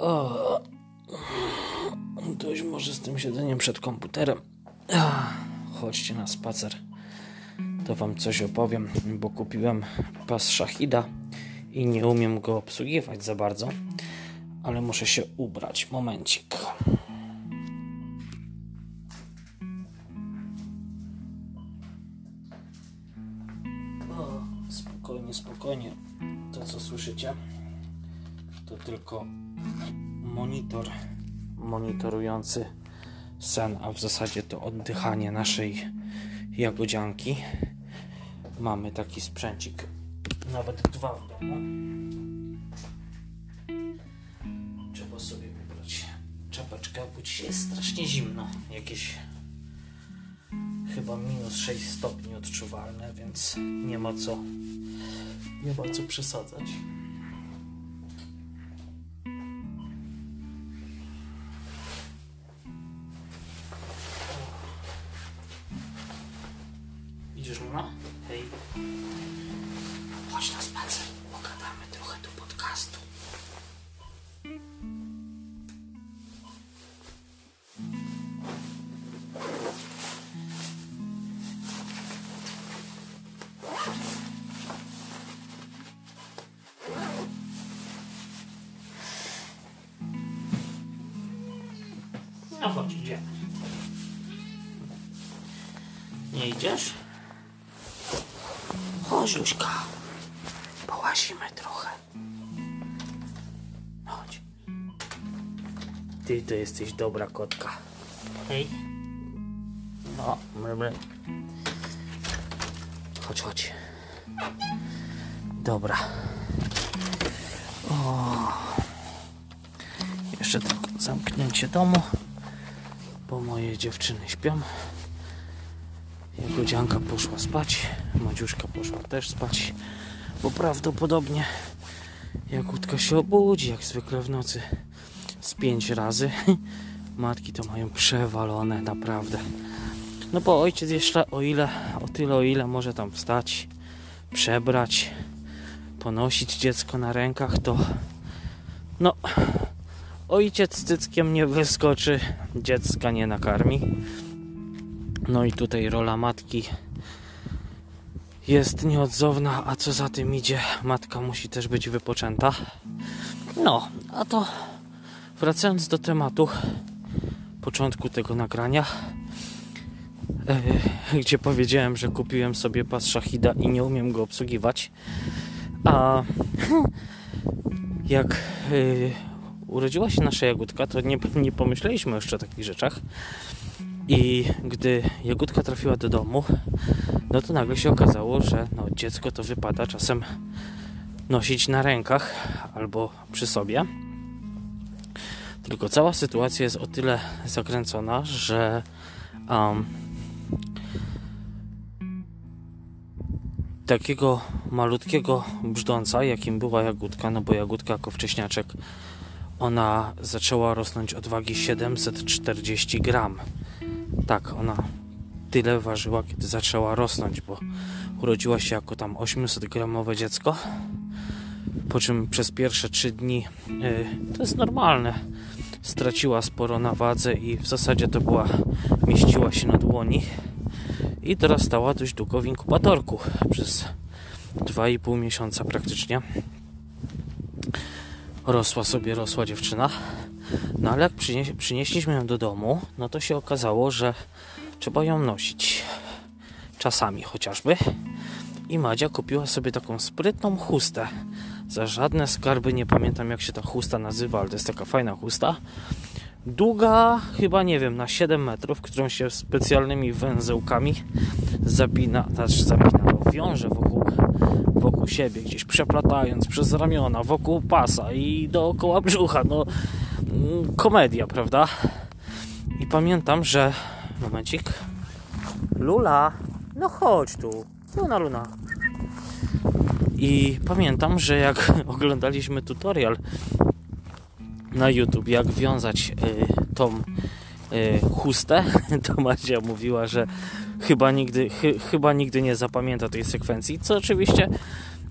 O, dość może z tym siedzeniem przed komputerem. Chodźcie na spacer. To wam coś opowiem, bo kupiłem pas Shahida i nie umiem go obsługiwać za bardzo, ale muszę się ubrać. Momencik. Tylko monitor monitorujący sen, a w zasadzie to oddychanie naszej jagodzianki. Mamy taki sprzęcik, nawet dwa w domu. Trzeba sobie wybrać czapeczkę, bo dzisiaj jest strasznie zimno. Jakieś chyba minus 6 stopni odczuwalne, więc nie ma co nie ma co przesadzać. Chodź, idziemy. Nie idziesz? Chodź, Luśka. Połazimy trochę. Chodź. Ty to jesteś dobra kotka. Hej. No, mry. Chodź, chodź. Dobra. O. Jeszcze tylko zamknięcie domu, bo moje dziewczyny śpią. Jagodzianka poszła spać, Madziuszka poszła też spać, bo prawdopodobnie Jagódka się obudzi jak zwykle w nocy z pięć razy. Matki to mają przewalone, naprawdę. No bo ojciec jeszcze o ile, o tyle o ile może tam wstać, przebrać, ponosić dziecko na rękach, to no ojciec z cyckiem nie wyskoczy, dziecka nie nakarmi. No i tutaj rola matki jest nieodzowna, a co za tym idzie, matka musi też być wypoczęta. No, a to wracając do tematu początku tego nagrania, e, gdzie powiedziałem, że kupiłem sobie pas Shahida i nie umiem go obsługiwać. A jak e, urodziła się nasza jagódka, to nie, nie pomyśleliśmy jeszcze o takich rzeczach. I gdy Jagódka trafiła do domu, no to nagle się okazało, że no, dziecko to wypada czasem nosić na rękach albo przy sobie. Tylko cała sytuacja jest o tyle zakręcona, że um, takiego malutkiego brzdąca, jakim była Jagódka, no bo Jagódka jako wcześniaczek, ona zaczęła rosnąć od wagi 740 gram tak, ona tyle ważyła, kiedy zaczęła rosnąć, bo urodziła się jako tam 800 gramowe dziecko. Po czym przez pierwsze 3 dni yy, to jest normalne. Straciła sporo na wadze i w zasadzie to była, mieściła się na dłoni i teraz dość długo w inkubatorku przez 2,5 miesiąca praktycznie. Rosła sobie, rosła dziewczyna. No ale jak przynieś, przynieśliśmy ją do domu, no to się okazało, że trzeba ją nosić. Czasami chociażby. I Madzia kupiła sobie taką sprytną chustę. Za żadne skarby nie pamiętam jak się ta chusta nazywa, ale to jest taka fajna chusta. Długa, chyba nie wiem, na 7 metrów, którą się specjalnymi węzełkami zapina, znaczy zapina, wiąże wokół, wokół siebie, gdzieś przeplatając przez ramiona, wokół pasa i dookoła brzucha. No, komedia, prawda? I pamiętam, że. Momencik. Lula, no chodź tu. Luna, Luna. I pamiętam, że jak oglądaliśmy tutorial na YouTube, jak wiązać y, tą y, chustę, to Madzia mówiła, że chyba nigdy, chy, chyba nigdy nie zapamięta tej sekwencji, co oczywiście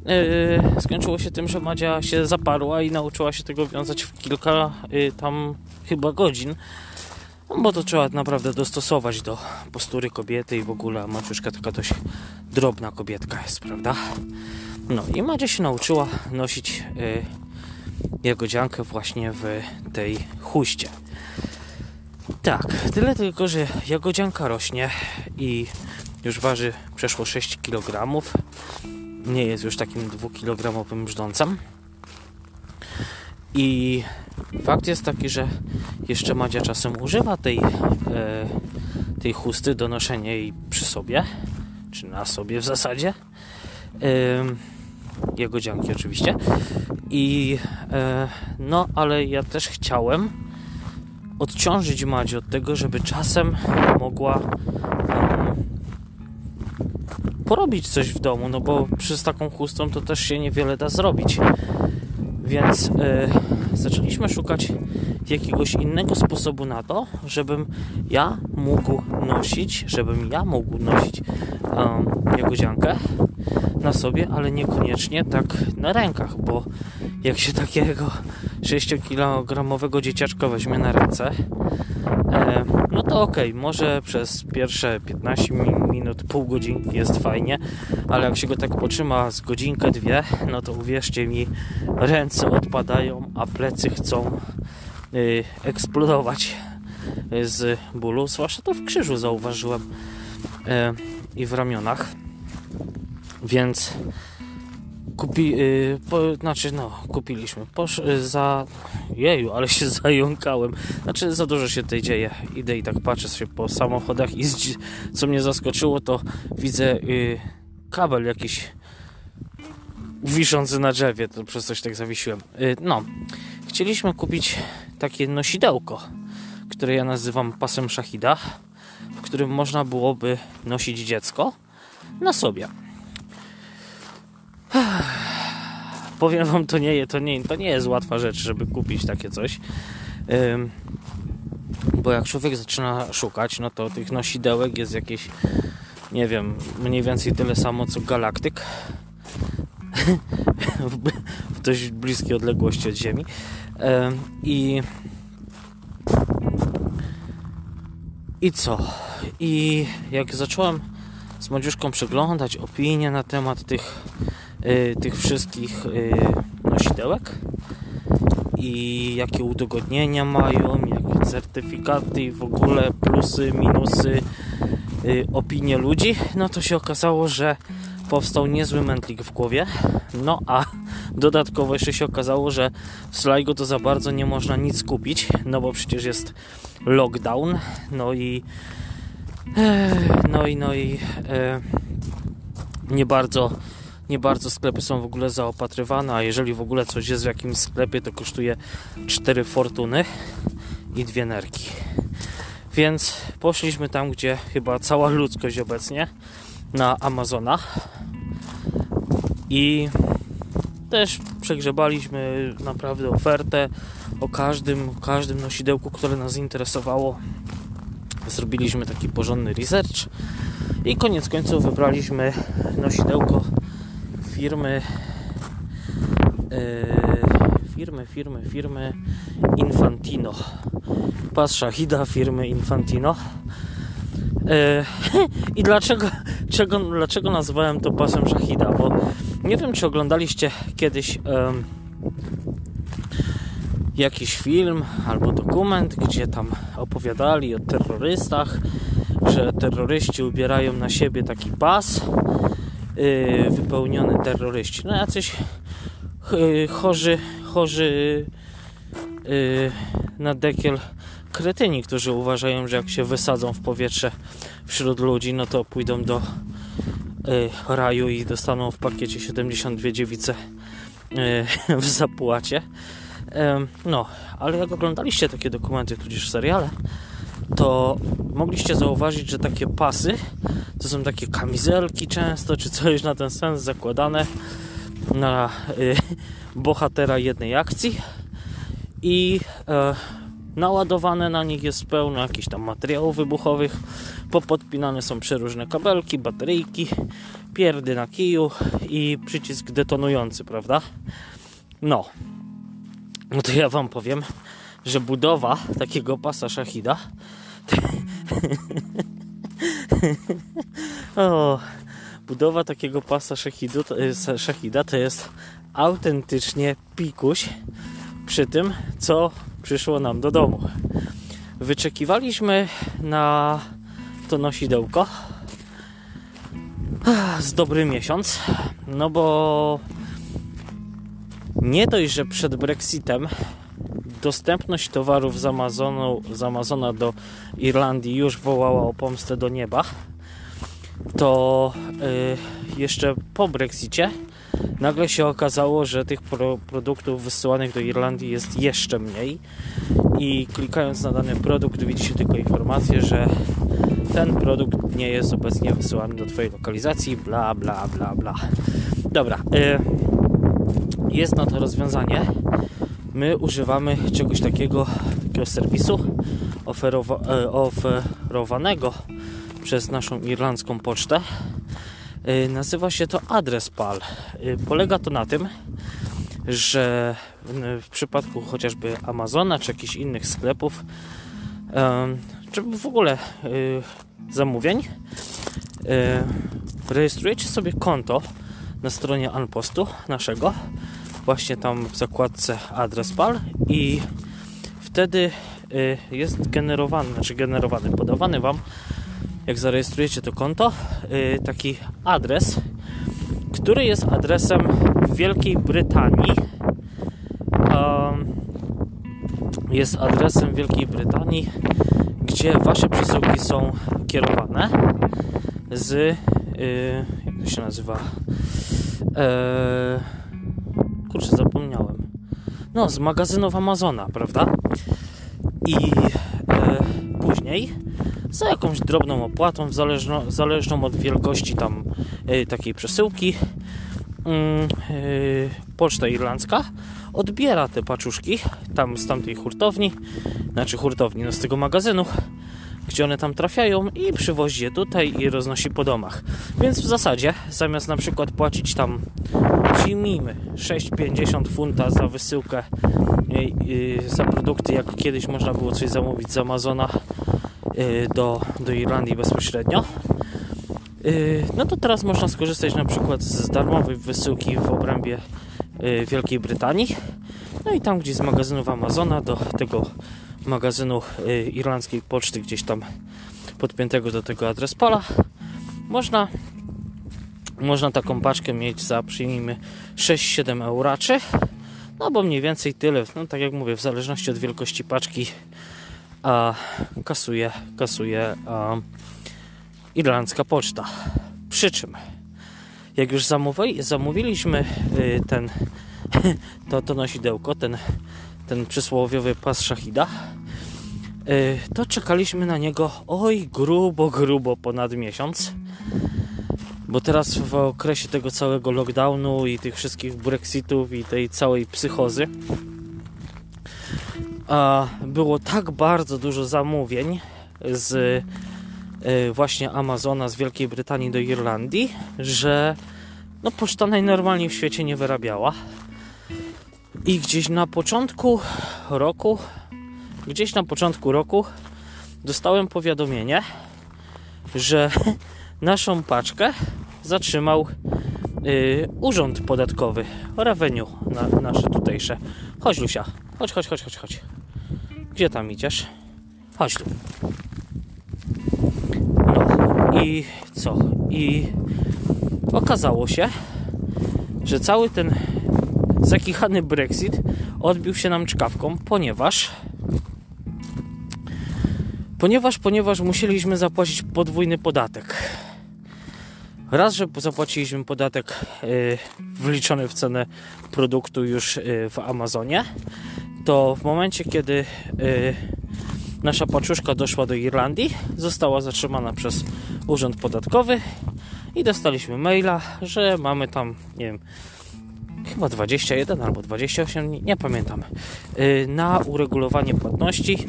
yy, skończyło się tym, że Madzia się zaparła i nauczyła się tego wiązać w kilka yy, tam chyba godzin. No, bo to trzeba naprawdę dostosować do postury kobiety i w ogóle Maciuszka taka dość drobna kobietka jest, prawda? No i Madzia się nauczyła nosić yy, jagodziankę właśnie w tej huście. Tak, tyle tylko, że jagodzianka rośnie i już waży przeszło 6 kg. Nie jest już takim 2-kilogramowym brzdącem. I fakt jest taki, że jeszcze Madzia czasem używa tej, e, tej chusty do noszenia jej przy sobie, czy na sobie w zasadzie. E, jego dzianki oczywiście. I e, no, ale ja też chciałem odciążyć Madzie od tego, żeby czasem mogła porobić coś w domu, no bo przez taką chustą to też się niewiele da zrobić. Więc y, zaczęliśmy szukać jakiegoś innego sposobu na to, żebym ja mógł nosić, żebym ja mógł nosić um, jagodziankę na sobie, ale niekoniecznie tak na rękach, bo jak się takiego 6-kilogramowego dzieciaczka weźmie na ręce, e, no to ok, może przez pierwsze 15 minut, pół godzinki jest fajnie, ale jak się go tak potrzyma z godzinkę, dwie, no to uwierzcie mi, ręce odpadają, a plecy chcą y, eksplodować z bólu, zwłaszcza to w krzyżu zauważyłem y, i w ramionach. Więc kupi, yy, po, znaczy no, kupiliśmy. Posz, yy, za. Jeju, ale się zająkałem. Znaczy, za dużo się tutaj dzieje. Idę i tak patrzę się po samochodach i co mnie zaskoczyło, to widzę yy, kabel jakiś wiszący na drzewie, to przez coś tak zawiesiłem. No, chcieliśmy kupić takie nosidełko, które ja nazywam pasem szachida, w którym można byłoby nosić dziecko na sobie. Powiem wam, to nie, to, nie, to nie jest łatwa rzecz, żeby kupić takie coś. Bo jak człowiek zaczyna szukać, no to tych nosidełek jest jakieś, nie wiem, mniej więcej tyle samo co galaktyk. w dość bliskiej odległości od Ziemi. I i co? I jak zacząłem z Madziuszką przeglądać opinie na temat tych tych wszystkich y, nosidełek i jakie udogodnienia mają, jakie certyfikaty i w ogóle plusy, minusy, y, opinie ludzi, no to się okazało, że powstał niezły mętlik w głowie. No a dodatkowo jeszcze się okazało, że w Sligo to za bardzo nie można nic kupić, no bo przecież jest lockdown, no i no i no i e, nie bardzo nie bardzo sklepy są w ogóle zaopatrywane, a jeżeli w ogóle coś jest w jakimś sklepie, to kosztuje 4 fortuny i dwie nerki. Więc poszliśmy tam, gdzie chyba cała ludzkość obecnie, na Amazona. I też przegrzebaliśmy naprawdę ofertę o każdym, każdym nosidełku, które nas interesowało. Zrobiliśmy taki porządny research i koniec końców wybraliśmy nosidełko firmy yy, firmy, firmy, firmy Infantino. Pas Shahida firmy Infantino. Yy, i dlaczego, czego, dlaczego nazwałem to pasem Shahida bo nie wiem czy oglądaliście kiedyś jakiś film albo dokument, gdzie tam opowiadali o terrorystach, że terroryści ubierają na siebie taki pas Y, wypełnione terroryści. No jacyś y, chorzy, chorzy y, na dekiel kretyni, którzy uważają, że jak się wysadzą w powietrze wśród ludzi, no to pójdą do raju i dostaną w pakiecie 72 dziewice w zapłacie. No, ale jak oglądaliście takie dokumenty, tudzież seriale, to mogliście zauważyć, że takie pasy to są takie kamizelki często, czy coś na ten sens zakładane na y, bohatera jednej akcji. I e, naładowane na nich jest pełno jakichś tam materiałów wybuchowych, popodpinane są przeróżne kabelki, bateryjki, pierdy na kiju i przycisk detonujący, prawda? No, no to ja wam powiem, że budowa takiego pasa szachida o, budowa takiego pasa to jest, szachida to jest autentycznie pikuś przy tym, co przyszło nam do domu. Wyczekiwaliśmy na to nosidełko z dobry miesiąc, no bo nie dość, że przed Brexitem dostępność towarów z, Amazonu, z Amazona do Irlandii już wołała o pomstę do nieba, to yy, jeszcze po Brexicie nagle się okazało, że tych pro produktów wysyłanych do Irlandii jest jeszcze mniej i klikając na dany produkt widzi się tylko informację, że ten produkt nie jest obecnie wysyłany do Twojej lokalizacji, bla bla bla bla. Dobra, yy, jest na to rozwiązanie. My używamy czegoś takiego, takiego serwisu oferowa e, oferowanego przez naszą irlandzką pocztę. E, nazywa się to Adrespal. E, polega to na tym, że w przypadku chociażby Amazona czy jakichś innych sklepów, czy w ogóle zamówień, rejestrujecie sobie konto na stronie Anpostu naszego, właśnie tam w zakładce Adrespal i wtedy jest generowany, znaczy generowany, podawany Wam jak zarejestrujecie to konto, y, taki adres, który jest adresem Wielkiej Brytanii. Jest adresem Wielkiej Brytanii, gdzie Wasze przesyłki są kierowane z, y, jak to się nazywa? E, kurczę, zapomniałem. No, z magazynów Amazona, prawda? I e, później za jakąś drobną opłatą, zależną, zależną od wielkości tam y, takiej przesyłki. Y, Poczta Irlandzka odbiera te paczuszki tam z tamtej hurtowni, znaczy hurtowni, no z tego magazynu, gdzie one tam trafiają i przywozi je tutaj i roznosi po domach. Więc w zasadzie zamiast na przykład płacić tam przyjmijmy 6,50 funta za wysyłkę y, za produkty, jak kiedyś można było coś zamówić z Amazona Y, do, do Irlandii bezpośrednio, no to teraz można skorzystać na przykład z darmowej wysyłki w obrębie Wielkiej Brytanii. No i tam gdzieś z magazynów Amazona do tego magazynu irlandzkiej poczty, gdzieś tam podpiętego do tego adres pola, można, można taką paczkę mieć za przyjmijmy 6-7 euraczy. No bo mniej więcej tyle, no tak jak mówię, w zależności od wielkości paczki a kasuje, kasuje a, irlandzka poczta. Przy czym, jak już zamówi, zamówiliśmy y, ten, to, to nosidełko, ten, ten przysłowiowy pas szachida, y, to czekaliśmy na niego oj grubo, grubo ponad miesiąc. Bo teraz w okresie tego całego lockdownu i tych wszystkich Brexitów i tej całej psychozy, było tak bardzo dużo zamówień z e, właśnie Amazona z Wielkiej Brytanii do Irlandii, że no poczta najnormalniej w świecie nie wyrabiała. I gdzieś na początku roku, gdzieś na początku roku dostałem powiadomienie, że naszą paczkę zatrzymał yy, urząd podatkowy, revenue na, nasze tutejsze. Chodź Lusia, chodź, chodź, chodź, chodź, chodź. Gdzie tam idziesz? Chodź tu. No i co? I okazało się, że cały ten zakichany Brexit odbił się nam czkawką, ponieważ ponieważ, ponieważ musieliśmy zapłacić podwójny podatek. Raz, że zapłaciliśmy podatek yy, wliczony w cenę produktu już yy, w Amazonie, to w momencie, kiedy y, nasza paczuszka doszła do Irlandii, została zatrzymana przez urząd podatkowy i dostaliśmy maila, że mamy tam, nie wiem, chyba 21 albo 28, nie, nie pamiętam, y, na uregulowanie płatności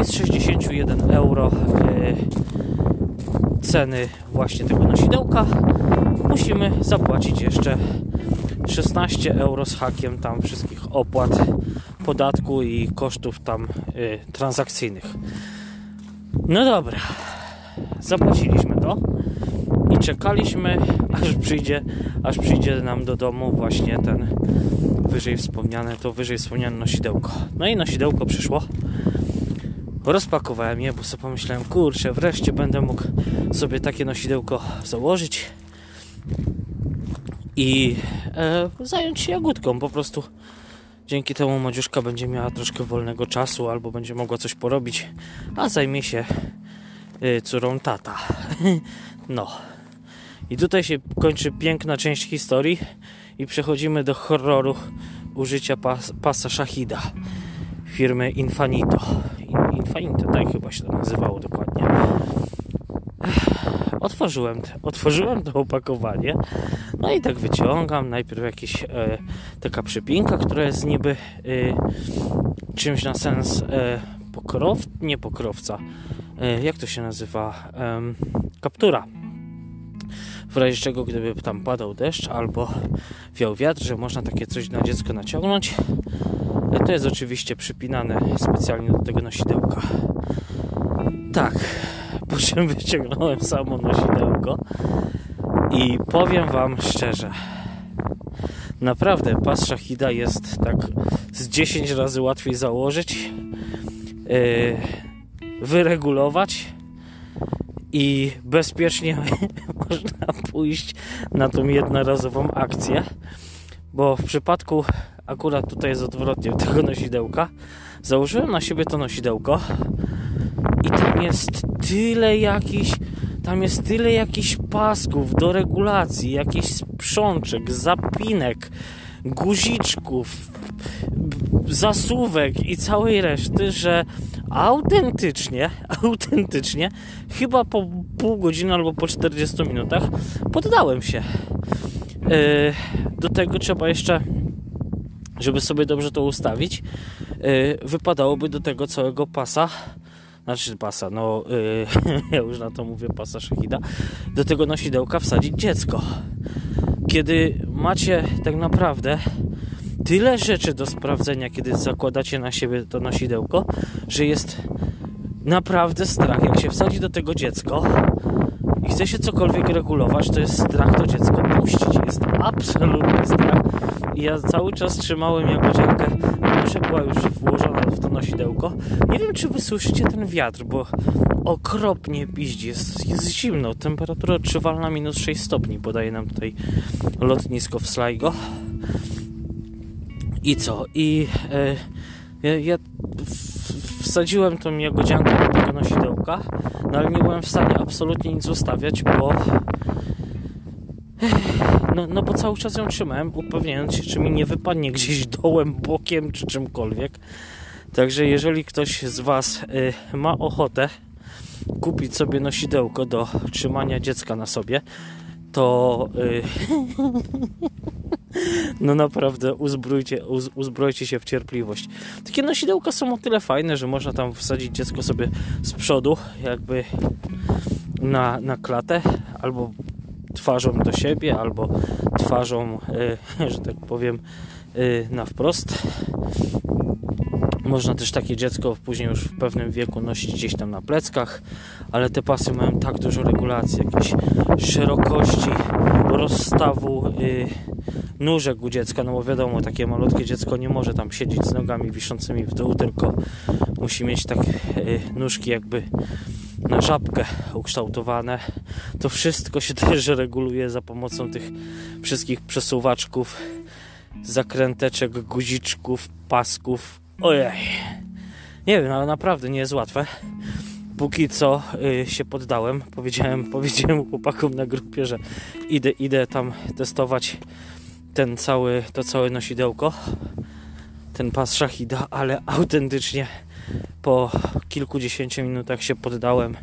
i z 61 euro y, ceny właśnie tego nosidełka musimy zapłacić jeszcze 16 euro z hakiem tam wszystkich opłat, podatku i kosztów tam y, transakcyjnych. No dobra, zapłaciliśmy to i czekaliśmy, aż przyjdzie, aż przyjdzie nam do domu właśnie ten wyżej wspomniane, to wyżej wspomniane nosidełko. No i nosidełko przyszło. Rozpakowałem je, bo sobie pomyślałem, kurczę, wreszcie będę mógł sobie takie nosidełko założyć i e, zająć się jagódką. Po prostu dzięki temu Madziuszka będzie miała troszkę wolnego czasu albo będzie mogła coś porobić, a zajmie się y, córą tata. no. I tutaj się kończy piękna część historii i przechodzimy do horroru użycia pas, pasa Shahida firmy Infanito. Infanito, tak chyba się to nazywało dokładnie. Otworzyłem, otworzyłem to opakowanie, no i tak wyciągam. Najpierw jakiś e, taka przypinka, która jest niby e, czymś na sens e, pokrow, nie pokrowca. E, jak to się nazywa? kaptura w razie czego gdyby tam padał deszcz albo wiał wiatr, że można takie coś na dziecko naciągnąć. To jest oczywiście przypinane specjalnie do tego nosidełka. Tak, po czym wyciągnąłem samo nosidełko i powiem Wam szczerze, naprawdę pas Shahida jest tak z 10 razy łatwiej założyć, yy, wyregulować i bezpiecznie można pójść na tą jednorazową akcję, bo w przypadku akurat tutaj jest odwrotnie tego nosidełka, założyłem na siebie to nosidełko i tam jest tyle jakichś tam jest tyle jakichś pasków do regulacji, jakichś sprzączek, zapinek, guziczków, zasówek i całej reszty, że autentycznie, autentycznie, chyba po pół godziny albo po 40 minutach poddałem się. Yy, do tego trzeba jeszcze, żeby sobie dobrze to ustawić, yy, wypadałoby do tego całego pasa znaczy pasa, no yy, ja już na to mówię pasa szachida, do tego nosidełka wsadzić dziecko. Kiedy macie tak naprawdę tyle rzeczy do sprawdzenia, kiedy zakładacie na siebie to nosidełko, że jest naprawdę strach. Jak się wsadzi do tego dziecko i chce się cokolwiek regulować, to jest strach to dziecko puścić. Jest absolutny strach. I ja cały czas trzymałem jagodziankę, że była już włożona w to nosidełko. Nie wiem, czy wy słyszycie ten wiatr, bo okropnie piździ. Jest, jest zimno. Temperatura odczuwalna minus 6 stopni podaje nam tutaj lotnisko w Sligo. I co? I e, ja, ja wsadziłem tą jagodziankę do tego nosidełka, no ale nie byłem w stanie absolutnie nic ustawiać, bo no, no bo cały czas ją trzymałem, upewniając się, czy mi nie wypadnie gdzieś dołem, bokiem, czy czymkolwiek. Także jeżeli ktoś z Was y, ma ochotę kupić sobie nosidełko do trzymania dziecka na sobie, to y, no naprawdę uzbrójcie, uz, uzbrojcie się w cierpliwość. Takie nosidełka są o tyle fajne, że można tam wsadzić dziecko sobie z przodu, jakby na, na klatę, albo twarzą do siebie, albo twarzą, y, że tak powiem, y, na wprost. Można też takie dziecko później już w pewnym wieku nosić gdzieś tam na pleckach, ale te pasy mają tak dużo regulacji, jakiejś szerokości, rozstawu yy, nóżek u dziecka, no bo wiadomo, takie malutkie dziecko nie może tam siedzieć z nogami wiszącymi w dół, tylko musi mieć tak nóżki jakby na żabkę ukształtowane. To wszystko się też reguluje za pomocą tych wszystkich przesuwaczków, zakręteczek, guziczków, pasków, Ojej. Nie wiem, ale naprawdę nie jest łatwe. Póki co y, się poddałem. Powiedziałem, powiedziałem chłopakom na grupie, że idę, idę tam testować ten cały, to całe nosidełko. Ten pas szachida, ale autentycznie po kilkudziesięciu minutach się poddałem.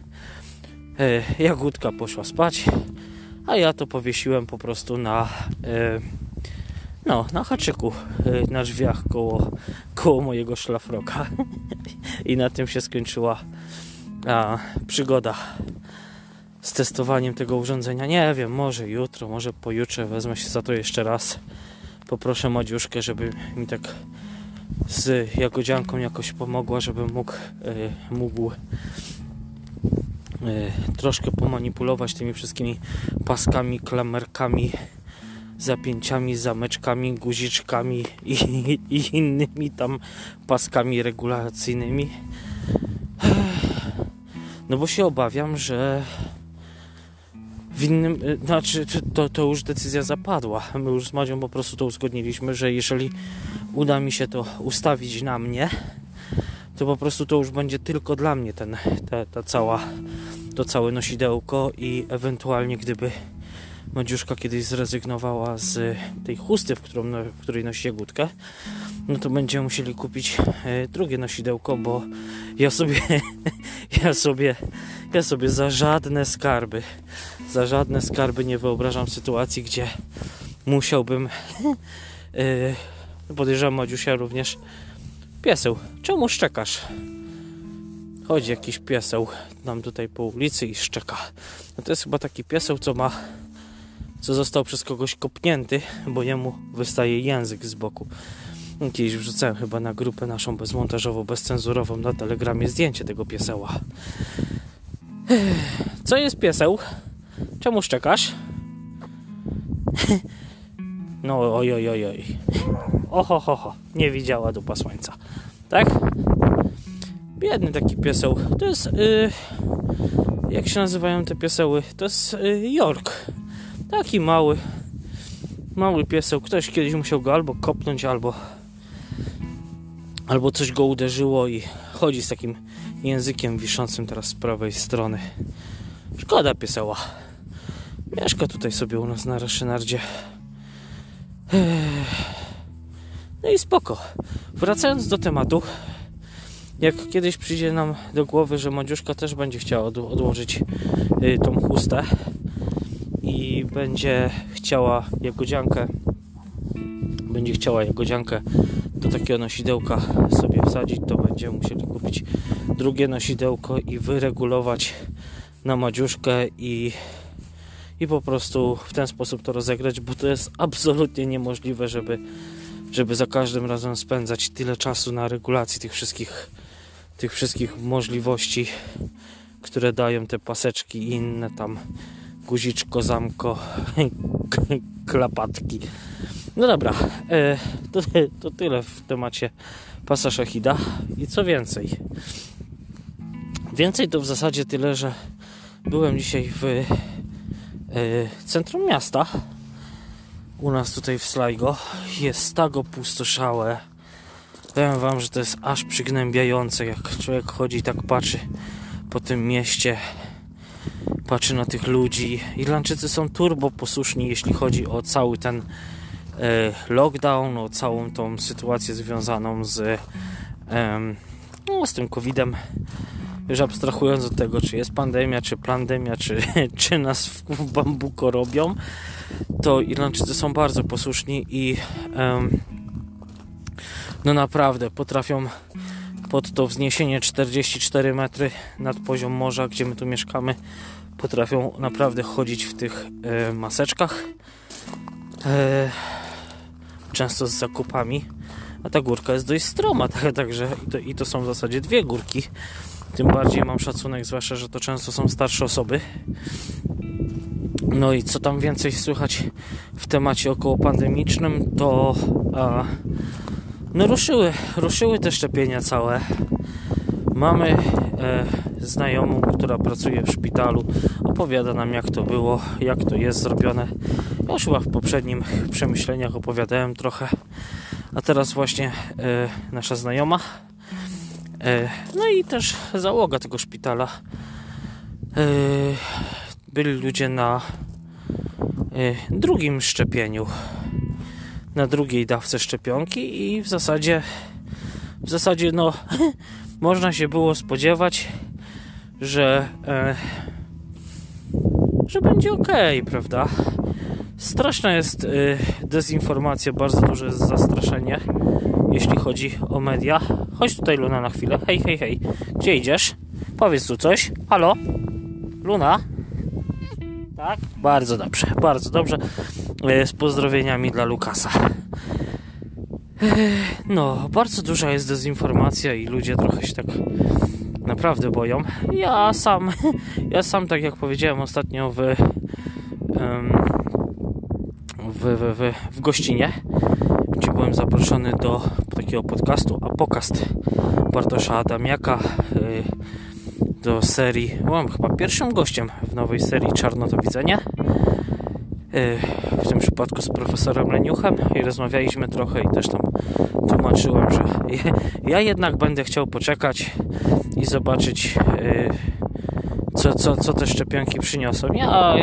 Y, jagódka poszła spać, a ja to powiesiłem po prostu na y, No, na haczyku y, na drzwiach koło, koło mojego szlafroka. I na tym się skończyła przygoda z testowaniem tego urządzenia. Nie wiem, może jutro, może pojutrze wezmę się za to jeszcze raz. Poproszę Madziuszkę, żeby mi tak z jagodzianką jakoś pomogła, żebym mógł, y, mógł y, troszkę pomanipulować tymi wszystkimi paskami, klamerkami, zapięciami, zameczkami, guziczkami i, i innymi tam paskami regulacyjnymi. No bo się obawiam, że w innym, znaczy to, to już decyzja zapadła. My już z Madzią po prostu to uzgodniliśmy, że jeżeli uda mi się to ustawić na mnie, to po prostu to już będzie tylko dla mnie ten, ta, ta cała, to całe nosidełko i ewentualnie gdyby Madziuszka kiedyś zrezygnowała z tej chusty, w, którą, w której nosi jagódkę, no to będziemy musieli kupić e, drugie nosidełko, bo ja sobie, ja sobie, ja sobie za żadne skarby, za żadne skarby nie wyobrażam sytuacji, gdzie musiałbym, yy, podejrzewam Madziusia również, pieseł, czemu szczekasz? Chodzi jakiś pieseł nam tutaj po ulicy i szczeka. No to jest chyba taki pieseł, co ma co został przez kogoś kopnięty, bo jemu wystaje język z boku. Kiedyś wrzucałem chyba na grupę naszą bezmontażową, bezcenzurową na telegramie zdjęcie tego pieseła. Co jest pieseł? Czemu szczekasz? No oj, oj, oj, oj. Oho, ho, ho. Nie widziała dupa słońca. Tak? Biedny taki pieseł. To jest... Yy, jak się nazywają te pieseły? To jest yy, York. Taki mały, mały pieseł. Ktoś kiedyś musiał go albo kopnąć, albo albo coś go uderzyło i chodzi z takim językiem wiszącym teraz z prawej strony. Szkoda pieseła. Mieszka tutaj sobie u nas na Reszynardzie. No i spoko. Wracając do tematu, jak kiedyś przyjdzie nam do głowy, że Madziuszka też będzie chciała odłożyć y, tą chustę, i będzie chciała jagodziankę będzie chciała jagodziankę do takiego nosidełka sobie wsadzić, to będziemy musieli kupić drugie nosidełko i wyregulować na madziuszkę i, i po prostu w ten sposób to rozegrać, bo to jest absolutnie niemożliwe, żeby, żeby za każdym razem spędzać tyle czasu na regulacji tych wszystkich tych wszystkich możliwości, które dają te paseczki i inne tam guziczko, zamko, klapatki. No dobra, e, to, to tyle w temacie pasa Shahida. I co więcej? Więcej to w zasadzie tyle, że byłem dzisiaj w centrum miasta. U nas tutaj w Sligo. Jest tak opustoszałe. Powiem wam, że to jest aż przygnębiające, jak człowiek chodzi i tak patrzy po tym mieście patrzy na tych ludzi. Irlandczycy są turbo posłuszni, jeśli chodzi o cały ten e, lockdown, o całą tą sytuację związaną z, no, z tym COVID-em. Już abstrahując od tego, czy jest pandemia, czy pandemia, czy, czy nas w, w bambuko robią, to Irlandczycy są bardzo posłuszni i no naprawdę potrafią pod to wzniesienie 44 metry nad poziom morza, gdzie my tu mieszkamy, potrafią naprawdę chodzić w tych e, maseczkach. E, często z zakupami. A ta górka jest dość stroma, także i to, i to są w zasadzie dwie górki. Tym bardziej mam szacunek, zwłaszcza, że to często są starsze osoby. No i co tam więcej słychać w temacie około pandemicznym, to a, no ruszyły, ruszyły te szczepienia całe. Mamy e, znajomą, która pracuje w szpitalu, opowiada nam jak to było, jak to jest zrobione. Ja już chyba w poprzednim przemyśleniach opowiadałem trochę, a teraz właśnie e, nasza znajoma, no i też załoga tego szpitala. E, byli ludzie na e, drugim szczepieniu, na drugiej dawce szczepionki i w zasadzie w zasadzie no można się było spodziewać, że, e, że będzie ok, prawda? Straszna jest dezinformacja, bardzo duże zastraszenie, jeśli chodzi o media. Chodź tutaj, Luna, na chwilę. Hej, hej, hej. Gdzie idziesz? Powiedz tu coś. Halo? Luna? Tak? Bardzo dobrze, bardzo dobrze. Y, z pozdrowieniami dla Lukasa. No, bardzo duża jest dezinformacja i ludzie trochę się tak naprawdę boją. Ja sam, ja sam, tak jak powiedziałem ostatnio w, w, w, w, w gościnie, gdzie byłem zaproszony do takiego podcastu Apokast Bartosza Adamiaka y, do serii, byłem chyba pierwszym gościem w nowej serii Czarno to Widzenie y, w tym przypadku z profesorem Leniuchem i rozmawialiśmy trochę i też tam tłumaczyłem, że ja jednak będę chciał poczekać i zobaczyć y, co, co, co te szczepionki przyniosą. Ja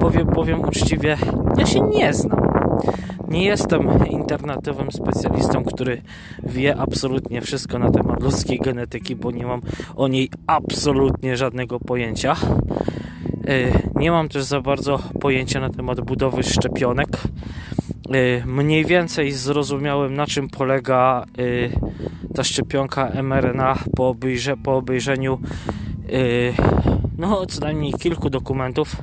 powiem, powiem uczciwie, ja się nie znam. Nie jestem internetowym specjalistą, który wie absolutnie wszystko na temat ludzkiej genetyki, bo nie mam o niej absolutnie żadnego pojęcia. Y, nie mam też za bardzo pojęcia na temat budowy szczepionek. Y, mniej więcej zrozumiałem, na czym polega y, ta szczepionka mRNA po, obejrze, po obejrzeniu no, co najmniej kilku dokumentów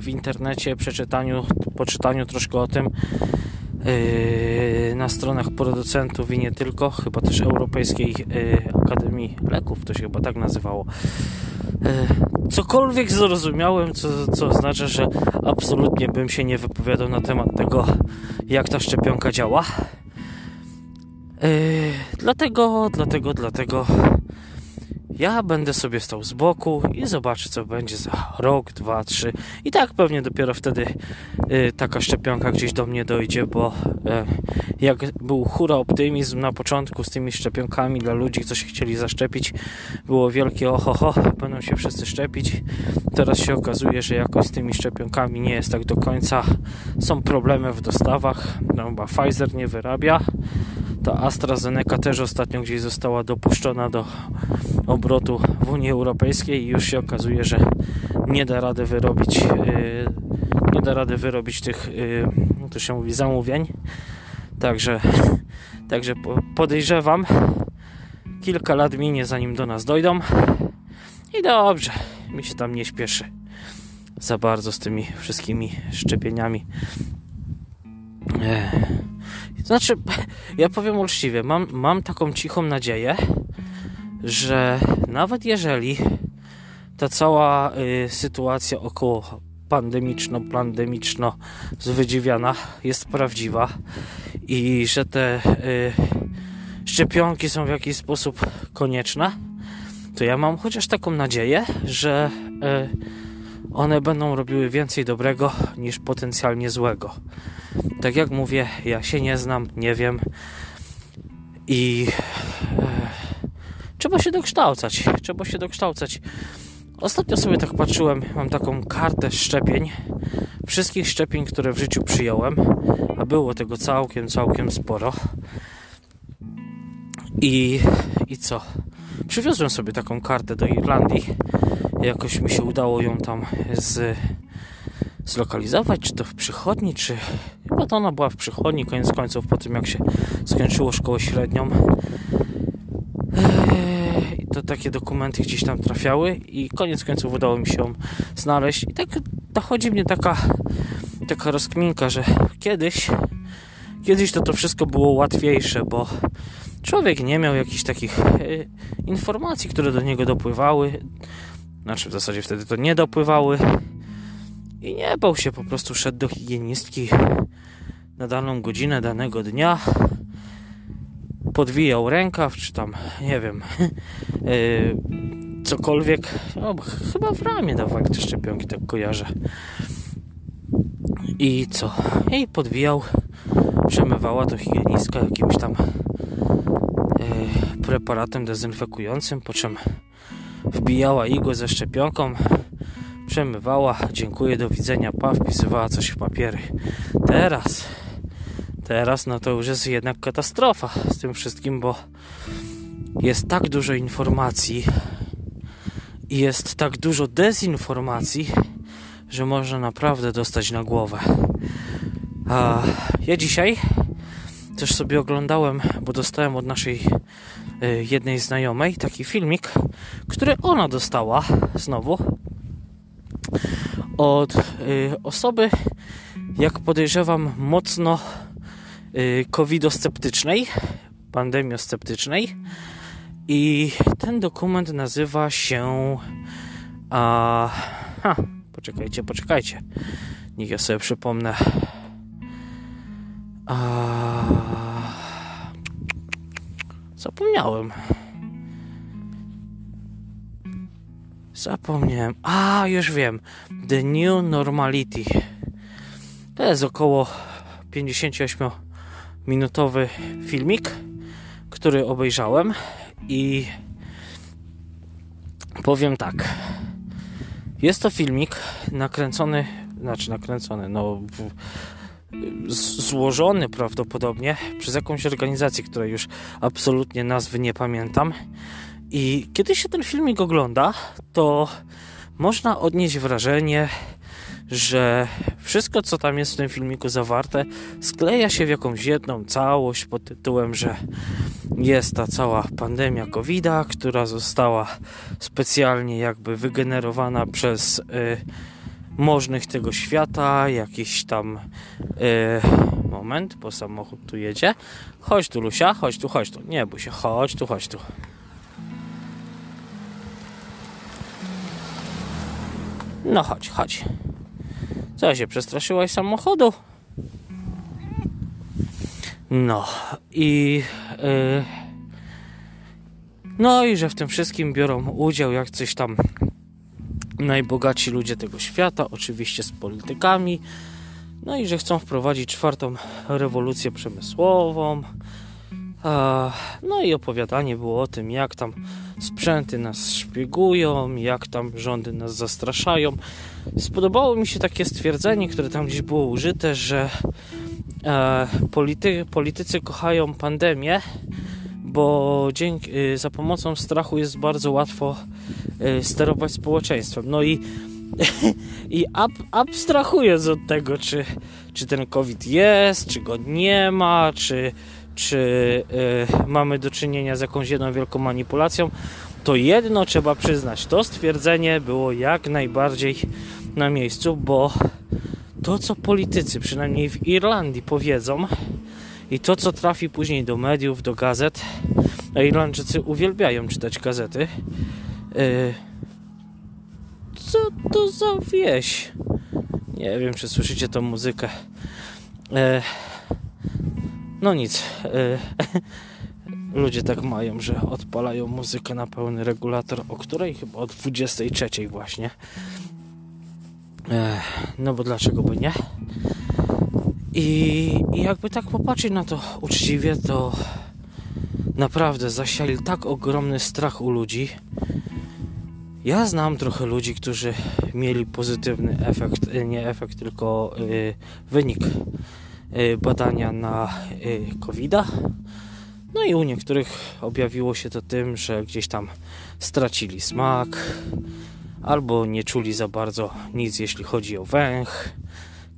w internecie, przeczytaniu, poczytaniu troszkę o tym na stronach producentów i nie tylko, chyba też Europejskiej Akademii Leków, to się chyba tak nazywało. E, cokolwiek zrozumiałem, co, co oznacza, że absolutnie bym się nie wypowiadał na temat tego, jak ta szczepionka działa. Dlatego, dlatego, dlatego ja będę sobie stał z boku i zobaczę, co będzie za rok, dwa, trzy. I tak pewnie dopiero wtedy y, taka szczepionka gdzieś do mnie dojdzie, bo y, jak był hura optymizm na początku z tymi szczepionkami dla ludzi, co się chcieli zaszczepić, było wielkie ohoho, będą się wszyscy szczepić. Teraz się okazuje, że jakoś z tymi szczepionkami nie jest tak do końca. Są problemy w dostawach, no bo Pfizer nie wyrabia. Ta AstraZeneca też ostatnio gdzieś została dopuszczona do obrotu w Unii Europejskiej i już się okazuje, że nie da rady wyrobić yy, nie da rady wyrobić tych yy, to się mówi zamówień. Także także podejrzewam kilka lat minie zanim do nas dojdą. I dobrze, mi się tam nie śpieszy za bardzo z tymi wszystkimi szczepieniami. Ech. Znaczy, ja powiem uczciwie, mam, mam taką cichą nadzieję, że nawet jeżeli ta cała y, sytuacja około pandemiczno-plandemiczno zwydziwiana jest prawdziwa i że te y, szczepionki są w jakiś sposób konieczne, to ja mam chociaż taką nadzieję, że y, one będą robiły więcej dobrego niż potencjalnie złego. Tak jak mówię, ja się nie znam, nie wiem i e, trzeba się dokształcać. Trzeba się dokształcać. Ostatnio sobie tak patrzyłem, mam taką kartę szczepień, wszystkich szczepień, które w życiu przyjąłem, a było tego całkiem, całkiem sporo. I, i co? Przywiozłem sobie taką kartę do Irlandii. Jakoś mi się udało ją tam z zlokalizować, czy to w przychodni, czy chyba to ona była w przychodni, koniec końców, po tym jak się skończyło szkołę średnią. I to takie dokumenty gdzieś tam trafiały i koniec końców udało mi się ją znaleźć. I tak dochodzi mnie taka, taka rozkminka, że kiedyś, kiedyś to to wszystko było łatwiejsze, bo człowiek nie miał jakichś takich e, informacji, które do niego dopływały. Znaczy w zasadzie wtedy to nie dopływały i nie bał się, po prostu szedł do higienistki na daną godzinę danego dnia, podwijał rękaw, czy tam, nie wiem, yy, cokolwiek, no, chyba w ramię dawali te szczepionki, tak kojarzę. I co? I podwijał, przemywała to higienistka jakimś tam yy, preparatem dezynfekującym, po czym wbijała igłę ze szczepionką, przemywała, dziękuję, do widzenia, pa, wpisywała coś w papiery. Teraz, teraz no to już jest jednak katastrofa z tym wszystkim, bo jest tak dużo informacji i jest tak dużo dezinformacji, że można naprawdę dostać na głowę. A ja dzisiaj też sobie oglądałem, bo dostałem od naszej y, jednej znajomej taki filmik, który ona dostała znowu od y, osoby, jak podejrzewam, mocno y, covidosceptycznej, pandemiosceptycznej. I ten dokument nazywa się. A, ha, poczekajcie, poczekajcie. Niech ja sobie przypomnę. A, zapomniałem. Zapomniałem. A, już wiem. The New Normality. To jest około 58-minutowy filmik, który obejrzałem i powiem tak. Jest to filmik nakręcony, znaczy nakręcony, no złożony prawdopodobnie przez jakąś organizację, której już absolutnie nazwy nie pamiętam. I kiedy się ten filmik ogląda, to można odnieść wrażenie, że wszystko, co tam jest w tym filmiku zawarte, skleja się w jakąś jedną całość pod tytułem, że jest ta cała pandemia covid która została specjalnie jakby wygenerowana przez y, możnych tego świata, jakiś tam y, moment, bo samochód tu jedzie. Chodź tu, Lusia, chodź tu, chodź tu. Nie bój się, chodź tu, chodź tu. No chodź, chodź. Co się przestraszyłaś samochodu? No i yy, no i że w tym wszystkim biorą udział jak coś tam najbogatsi ludzie tego świata, oczywiście z politykami. No i że chcą wprowadzić czwartą rewolucję przemysłową. No i opowiadanie było o tym, jak tam sprzęty nas szpiegują, jak tam rządy nas zastraszają. Spodobało mi się takie stwierdzenie, które tam gdzieś było użyte, że e, polity, politycy kochają pandemię, bo dzięki, y, za pomocą strachu jest bardzo łatwo y, sterować społeczeństwem. No i, i ab, abstrahując od tego, czy, czy ten COVID jest, czy go nie ma, czy, czy y, mamy do czynienia z jakąś jedną wielką manipulacją, to jedno trzeba przyznać, to stwierdzenie było jak najbardziej na miejscu, bo to, co politycy, przynajmniej w Irlandii, powiedzą i to, co trafi później do mediów, do gazet, a Irlandczycy uwielbiają czytać gazety, yy, co to za wieś? Nie wiem, czy słyszycie tą muzykę. Yy, no nic. Yy, ludzie tak mają, że odpalają muzykę na pełny regulator, o której chyba o 23 właśnie. No bo dlaczego by nie? I, jakby tak popatrzeć na to uczciwie, to naprawdę zasiali tak ogromny strach u ludzi. Ja znam trochę ludzi, którzy mieli pozytywny efekt, nie efekt, tylko y, wynik y, badania na y, COVID-a. No i u niektórych objawiło się to tym, że gdzieś tam stracili smak, albo nie czuli za bardzo nic, jeśli chodzi o węch.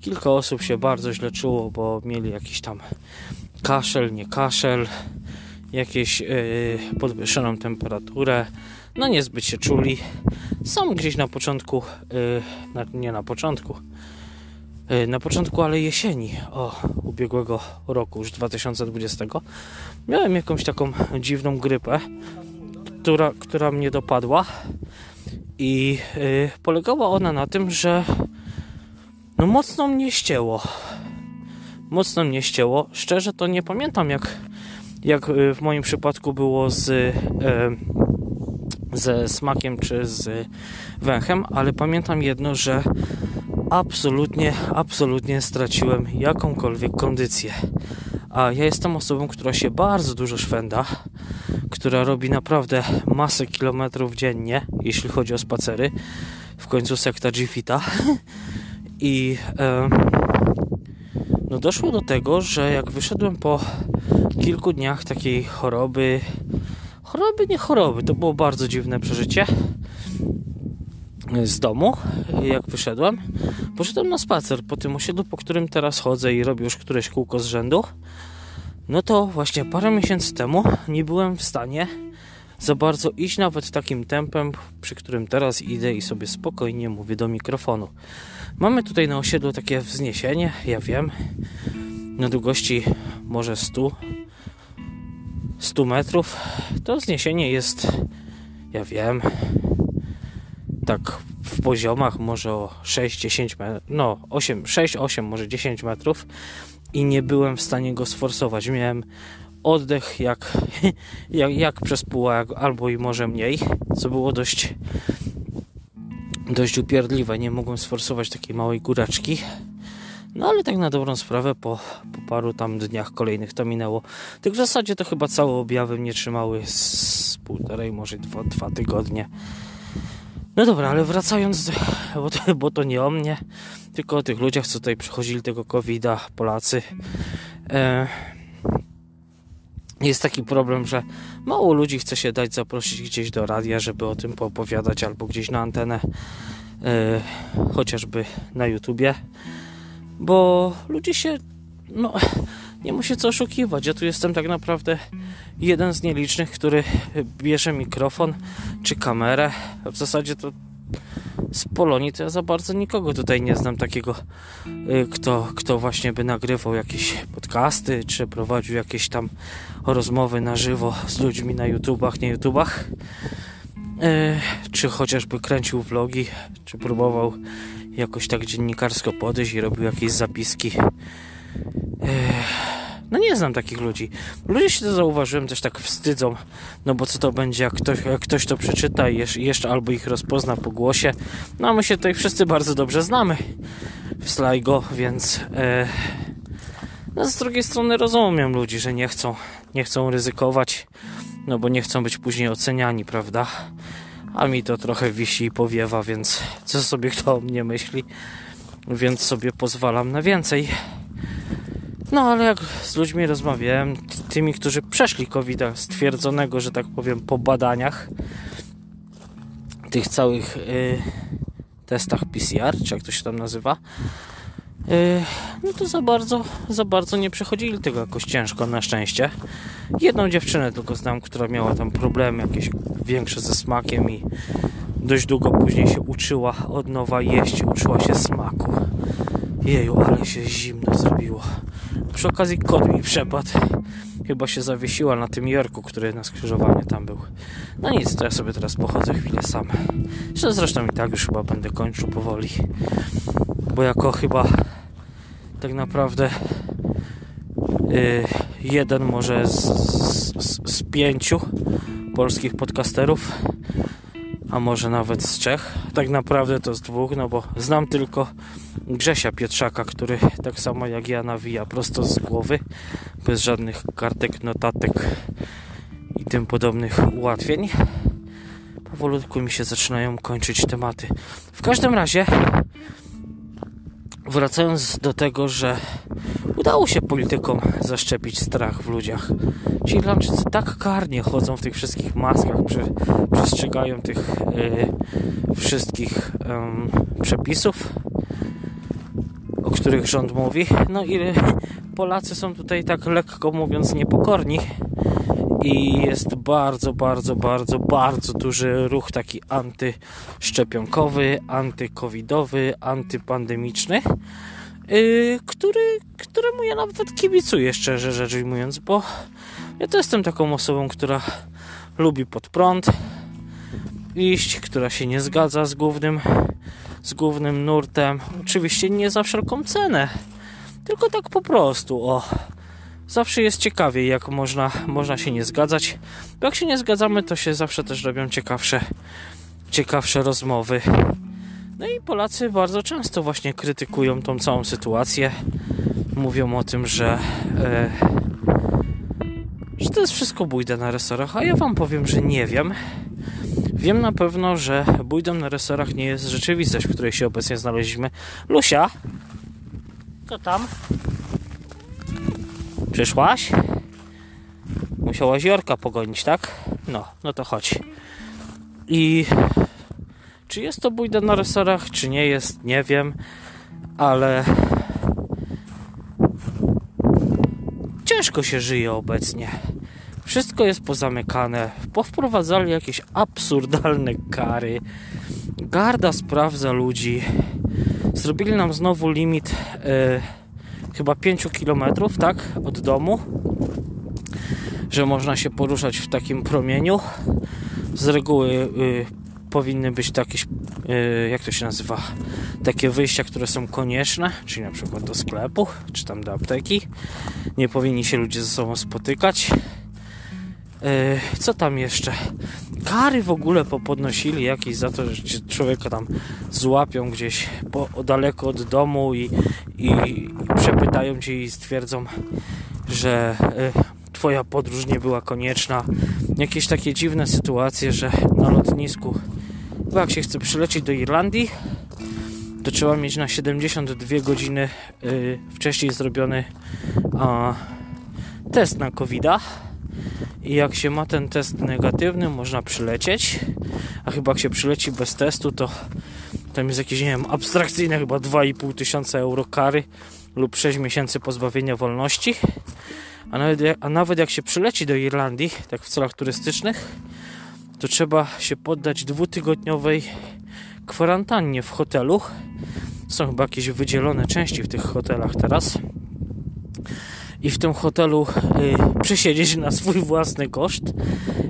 Kilka osób się bardzo źle czuło, bo mieli jakiś tam kaszel, nie kaszel, jakieś yy, podwyższoną temperaturę. No niezbyt się czuli. Są gdzieś na początku, yy, nie na początku, na początku, ale jesieni o, ubiegłego roku, już 2020, miałem jakąś taką dziwną grypę, która, która mnie dopadła i yy, polegała ona na tym, że no mocno mnie ścięło. Mocno mnie ścięło. Szczerze to nie pamiętam jak, jak y, w moim przypadku było z, yy, ze smakiem czy z węchem, ale pamiętam jedno, że absolutnie, absolutnie straciłem jakąkolwiek kondycję. A ja jestem osobą, która się bardzo dużo szwenda, która robi naprawdę masę kilometrów dziennie, jeśli chodzi o spacery. W końcu sekta G-Fita. I e, no doszło do tego, że jak wyszedłem po kilku dniach takiej choroby, choroby, nie choroby, to było bardzo dziwne przeżycie. Z domu, jak wyszedłem, poszedłem na spacer po tym osiedlu, po którym teraz chodzę i robię już któreś kółko z rzędu. No to właśnie parę miesięcy temu nie byłem w stanie za bardzo iść nawet takim tempem, przy którym teraz idę i sobie spokojnie mówię do mikrofonu. Mamy tutaj na osiedlu takie wzniesienie, ja wiem, na długości może 100 100 metrów. To wzniesienie jest, ja wiem, tak w poziomach może o 6-10 metrów, no 8, 6-8, może 10 metrów i nie byłem w stanie go sforsować. Miałem oddech jak, jak, jak przez pół albo i może mniej, co było dość dość upierdliwe. Nie mogłem sforsować takiej małej góreczki. No ale tak na dobrą sprawę po, po paru tam dniach kolejnych to minęło. Tak w zasadzie to chyba całe objawy mnie trzymały z półtorej, może dwa, dwa tygodnie. No dobra, ale wracając, bo to, bo to nie o mnie, tylko o tych ludziach, co tutaj przychodzili tego COVID-a, Polacy. E, jest taki problem, że mało ludzi chce się dać zaprosić gdzieś do radia, żeby o tym poopowiadać, albo gdzieś na antenę, e, chociażby na YouTubie, bo ludzie się, no, nie musi co oszukiwać. Ja tu jestem tak naprawdę jeden z nielicznych, który bierze mikrofon czy kamerę. W zasadzie to z Polonii to ja za bardzo nikogo tutaj nie znam takiego, y, kto, kto właśnie by nagrywał jakieś podcasty, czy prowadził jakieś tam rozmowy na żywo z ludźmi na YouTubach, nie YouTubach, y, czy chociażby kręcił vlogi, czy próbował jakoś tak dziennikarsko podejść i robił jakieś zapiski. No nie znam takich ludzi. Ludzie się to zauważyłem, też tak wstydzą, no bo co to będzie, jak ktoś, jak ktoś to przeczyta i jeszcze albo ich rozpozna po głosie. No a my się tutaj wszyscy bardzo dobrze znamy w Sligo, więc e, no z drugiej strony rozumiem ludzi, że nie chcą, nie chcą ryzykować, no bo nie chcą być później oceniani, prawda? A mi to trochę wisi i powiewa, więc co sobie kto o mnie myśli, więc sobie pozwalam na więcej. No ale jak z ludźmi rozmawiałem, tymi, którzy przeszli covid stwierdzonego, że tak powiem, po badaniach, tych całych y, testach PCR, czy jak to się tam nazywa, y, no to za bardzo, za bardzo nie przechodzili tego jakoś ciężko, na szczęście. Jedną dziewczynę tylko znam, która miała tam problemy jakieś większe ze smakiem i dość długo później się uczyła od nowa jeść, uczyła się smaku. Jeju, ale się zimno zrobiło. Przy okazji kot mi przepadł. Chyba się zawiesiła na tym Jorku, który na skrzyżowaniu tam był. No nic, to ja sobie teraz pochodzę chwilę sam. Zresztą i tak już chyba będę kończył powoli. Bo jako chyba tak naprawdę yy, jeden może z, z, z pięciu polskich podcasterów a może nawet z trzech. Tak naprawdę to z dwóch, no bo znam tylko Grzesia Pietrzaka, który tak samo jak ja nawija prosto z głowy, bez żadnych kartek, notatek i tym podobnych ułatwień. Powolutku mi się zaczynają kończyć tematy. W każdym razie, wracając do tego, że udało się politykom zaszczepić strach w ludziach. Ci Irlandczycy tak karnie chodzą w tych wszystkich maskach, przy, przestrzegają tych y, wszystkich y, przepisów, o których rząd mówi. No i Polacy są tutaj tak lekko mówiąc niepokorni i jest bardzo, bardzo, bardzo, bardzo duży ruch taki antyszczepionkowy, antykowidowy, antypandemiczny yy, który, któremu ja nawet kibicuję, szczerze rzecz ujmując, bo ja to jestem taką osobą, która lubi pod prąd iść, która się nie zgadza z głównym, z głównym nurtem. Oczywiście nie za wszelką cenę, tylko tak po prostu, o. Zawsze jest ciekawie, jak można, można się nie zgadzać. Bo jak się nie zgadzamy, to się zawsze też robią ciekawsze, ciekawsze rozmowy. No i Polacy bardzo często właśnie krytykują tą całą sytuację. Mówią o tym, że, e, że to jest wszystko bójda na resorach, a ja wam powiem, że nie wiem. Wiem na pewno, że bójdą na resorach nie jest rzeczywistość, w której się obecnie znaleźliśmy. Lusia, co tam? Przyszłaś? Musiałaś Jorka pogonić, tak? No, no to chodź. I Czy jest to bójda na resorach, czy nie jest, nie wiem, ale ciężko się żyje obecnie. Wszystko jest pozamykane. Powprowadzali jakieś absurdalne kary. Garda sprawdza ludzi. Zrobili nam znowu limit yy, chyba 5 km, tak? Od domu. Że można się poruszać w takim promieniu. Z reguły yy, powinny być takie, yy, jak to się nazywa, takie wyjścia, które są konieczne, czyli na przykład do sklepu, czy tam do apteki. Nie powinni się ludzie ze sobą spotykać. E, co tam jeszcze? Kary w ogóle popodnosili jakieś za to, że człowieka tam złapią gdzieś po, daleko od domu i, i, i przepytają cię i stwierdzą, że y, twoja podróż nie była konieczna. Jakieś takie dziwne sytuacje, że na lotnisku bo jak się chce przylecieć do Irlandii, to trzeba mieć na 72 godziny y, wcześniej zrobiony test na covid -a i jak się ma ten test negatywny, można przylecieć. A chyba jak się przyleci bez testu, to tam jest jakieś, nie wiem, abstrakcyjne chyba 2,5 tysiąca euro kary lub 6 miesięcy pozbawienia wolności. A nawet, a nawet jak się przyleci do Irlandii, tak w celach turystycznych, to trzeba się poddać dwutygodniowej kwarantannie w hotelu. Są chyba jakieś wydzielone części w tych hotelach teraz i w tym hotelu y, przesiedzieć na swój własny koszt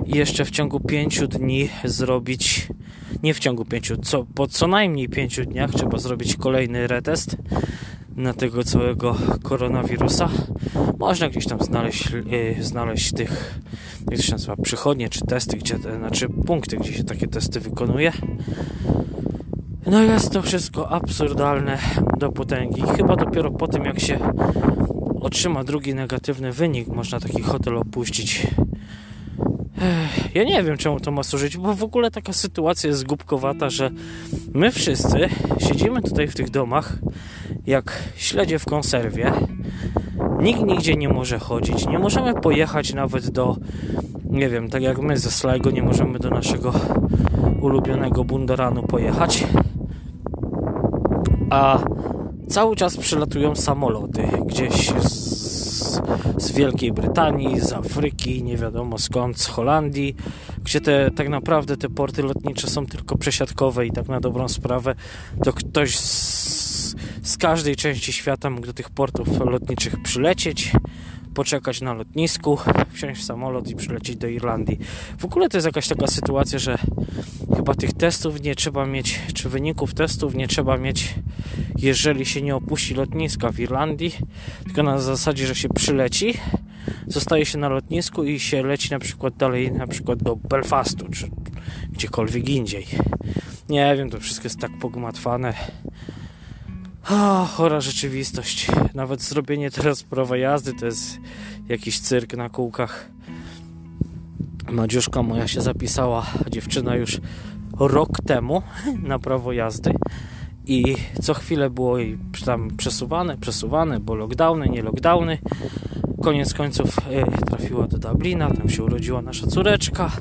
i jeszcze w ciągu 5 dni zrobić nie w ciągu 5, co, po co najmniej 5 dniach trzeba zrobić kolejny retest na tego całego koronawirusa. Można gdzieś tam znaleźć, yy, znaleźć tych, jak to się nazywa, przychodnie czy testy, gdzie, znaczy punkty, gdzie się takie testy wykonuje. No jest to wszystko absurdalne do potęgi. Chyba dopiero po tym, jak się otrzyma drugi negatywny wynik, można taki hotel opuścić. Ja nie wiem, czemu to ma służyć, bo w ogóle taka sytuacja jest głupkowata, że my wszyscy siedzimy tutaj w tych domach jak śledzie w konserwie. Nikt nigdzie nie może chodzić. Nie możemy pojechać nawet do, nie wiem, tak jak my ze Sligo nie możemy do naszego ulubionego Bundoranu pojechać. A cały czas przylatują samoloty gdzieś z, z, Wielkiej Brytanii, z Afryki, nie wiadomo skąd, z Holandii, gdzie te, tak naprawdę te porty lotnicze są tylko przesiadkowe i tak na dobrą sprawę to ktoś z, z każdej części świata mógł do tych portów lotniczych przylecieć poczekać na lotnisku, wsiąść w samolot i przylecieć do Irlandii. W ogóle to jest jakaś taka sytuacja, że chyba tych testów nie trzeba mieć, czy wyników testów nie trzeba mieć, jeżeli się nie opuści lotniska w Irlandii, tylko na zasadzie, że się przyleci, zostaje się na lotnisku i się leci na przykład dalej, na przykład do Belfastu, czy gdziekolwiek indziej. Nie wiem, to wszystko jest tak pogmatwane. O, chora rzeczywistość. Nawet zrobienie teraz prawa jazdy to jest jakiś cyrk na kółkach. Madziuszka moja się zapisała, dziewczyna już rok temu na prawo jazdy i co chwilę było jej tam przesuwane, przesuwane, bo lockdowny, nie lockdowny. Koniec końców y, trafiła do Dublina, tam się urodziła nasza córeczka.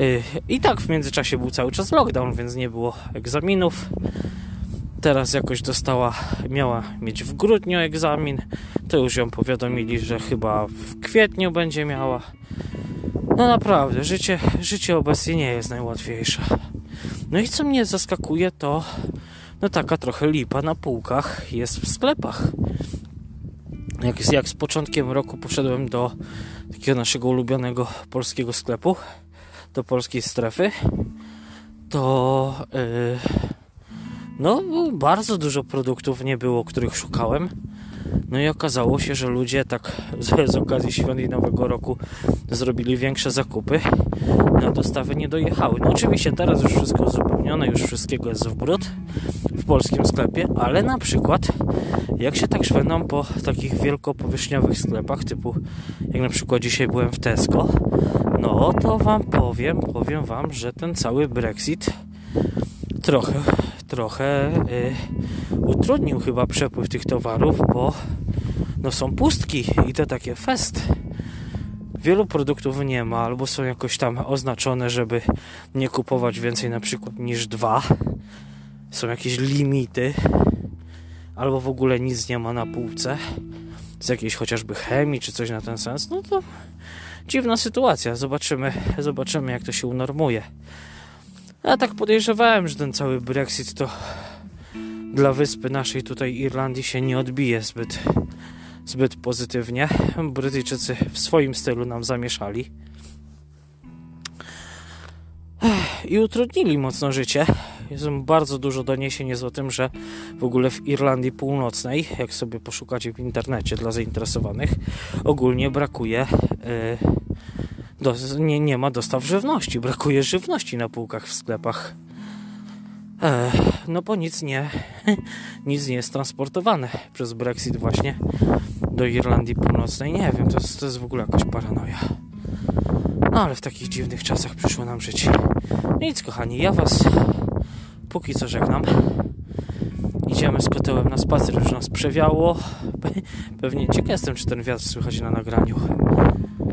Y, I tak w międzyczasie był cały czas lockdown, więc nie było egzaminów. Teraz jakoś dostała, miała mieć w grudniu egzamin. To już ją powiadomili, że chyba w kwietniu będzie miała. No naprawdę, życie, życie obecnie nie jest najłatwiejsze. No i co mnie zaskakuje, to no taka trochę lipa na półkach jest w sklepach. Jak, jak z początkiem roku poszedłem do takiego naszego ulubionego polskiego sklepu, do polskiej strefy, to yy, no, bardzo dużo produktów nie było, których szukałem. No i okazało się, że ludzie tak z, z okazji świąt i Nowego Roku zrobili większe zakupy. Na dostawy nie dojechały. No oczywiście teraz już wszystko uzupełnione, już wszystkiego jest w brud w polskim sklepie, ale na przykład jak się tak szwendam po takich wielkopowierzchniowych sklepach, typu jak na przykład dzisiaj byłem w Tesco, no to wam powiem, powiem wam, że ten cały Brexit trochę trochę y, utrudnił chyba przepływ tych towarów, bo no są pustki i to takie fest. wielu produktów nie ma, albo są jakoś tam oznaczone, żeby nie kupować więcej na przykład niż dwa. Są jakieś limity, albo w ogóle nic nie ma na półce z jakiejś chociażby chemii czy coś na ten sens, no to dziwna sytuacja. Zobaczymy, zobaczymy jak to się unormuje. Ja tak podejrzewałem, że ten cały Brexit to dla wyspy naszej tutaj Irlandii się nie odbije zbyt, zbyt pozytywnie. Brytyjczycy w swoim stylu nam zamieszali i utrudnili mocno życie. Jest bardzo dużo doniesień jest o tym, że w ogóle w Irlandii Północnej, jak sobie poszukacie w internecie dla zainteresowanych, ogólnie brakuje. Yy, do, nie, nie ma dostaw żywności, brakuje żywności na półkach w sklepach. No bo nic nie, nic nie jest transportowane przez Brexit właśnie do Irlandii Północnej. Nie wiem, to jest, to jest w ogóle jakaś paranoja. No ale w takich dziwnych czasach przyszło nam żyć. Nic, kochani, ja was póki co żegnam. Idziemy z kotełem na spacer, już nas przewiało. Pewnie ciekaw jestem, czy ten wiatr słychać na nagraniu.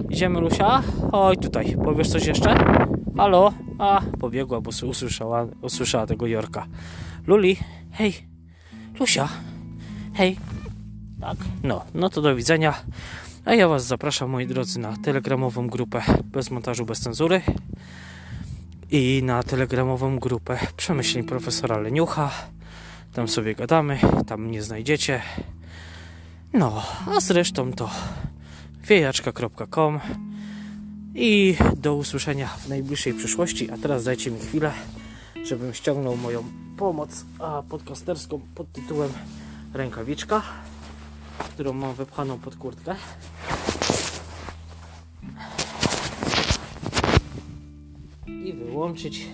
Idziemy, Lusia? Oj, tutaj. Powiesz coś jeszcze? Halo? A, pobiegła, bo usłyszała, usłyszała tego Jorka. Luli, hej. Lusia, hej. Tak, no, no to do widzenia. A ja Was zapraszam, moi drodzy, na telegramową grupę bez montażu, bez cenzury i na telegramową grupę przemyśleń profesora Leniucha. Tam sobie gadamy, tam mnie znajdziecie. No, a zresztą to wiejaczka.com i do usłyszenia w najbliższej przyszłości. A teraz dajcie mi chwilę, żebym ściągnął moją pomoc podcasterską pod tytułem Rękawiczka, którą mam wypchaną pod kurtkę. I wyłączyć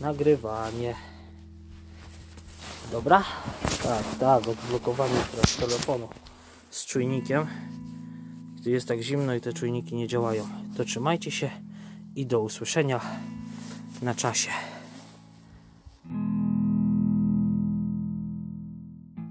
nagrywanie. Dobra? Tak, tak, odblokowanie teraz telefonu z czujnikiem jest tak zimno i te czujniki nie działają. To trzymajcie się i do usłyszenia na czasie.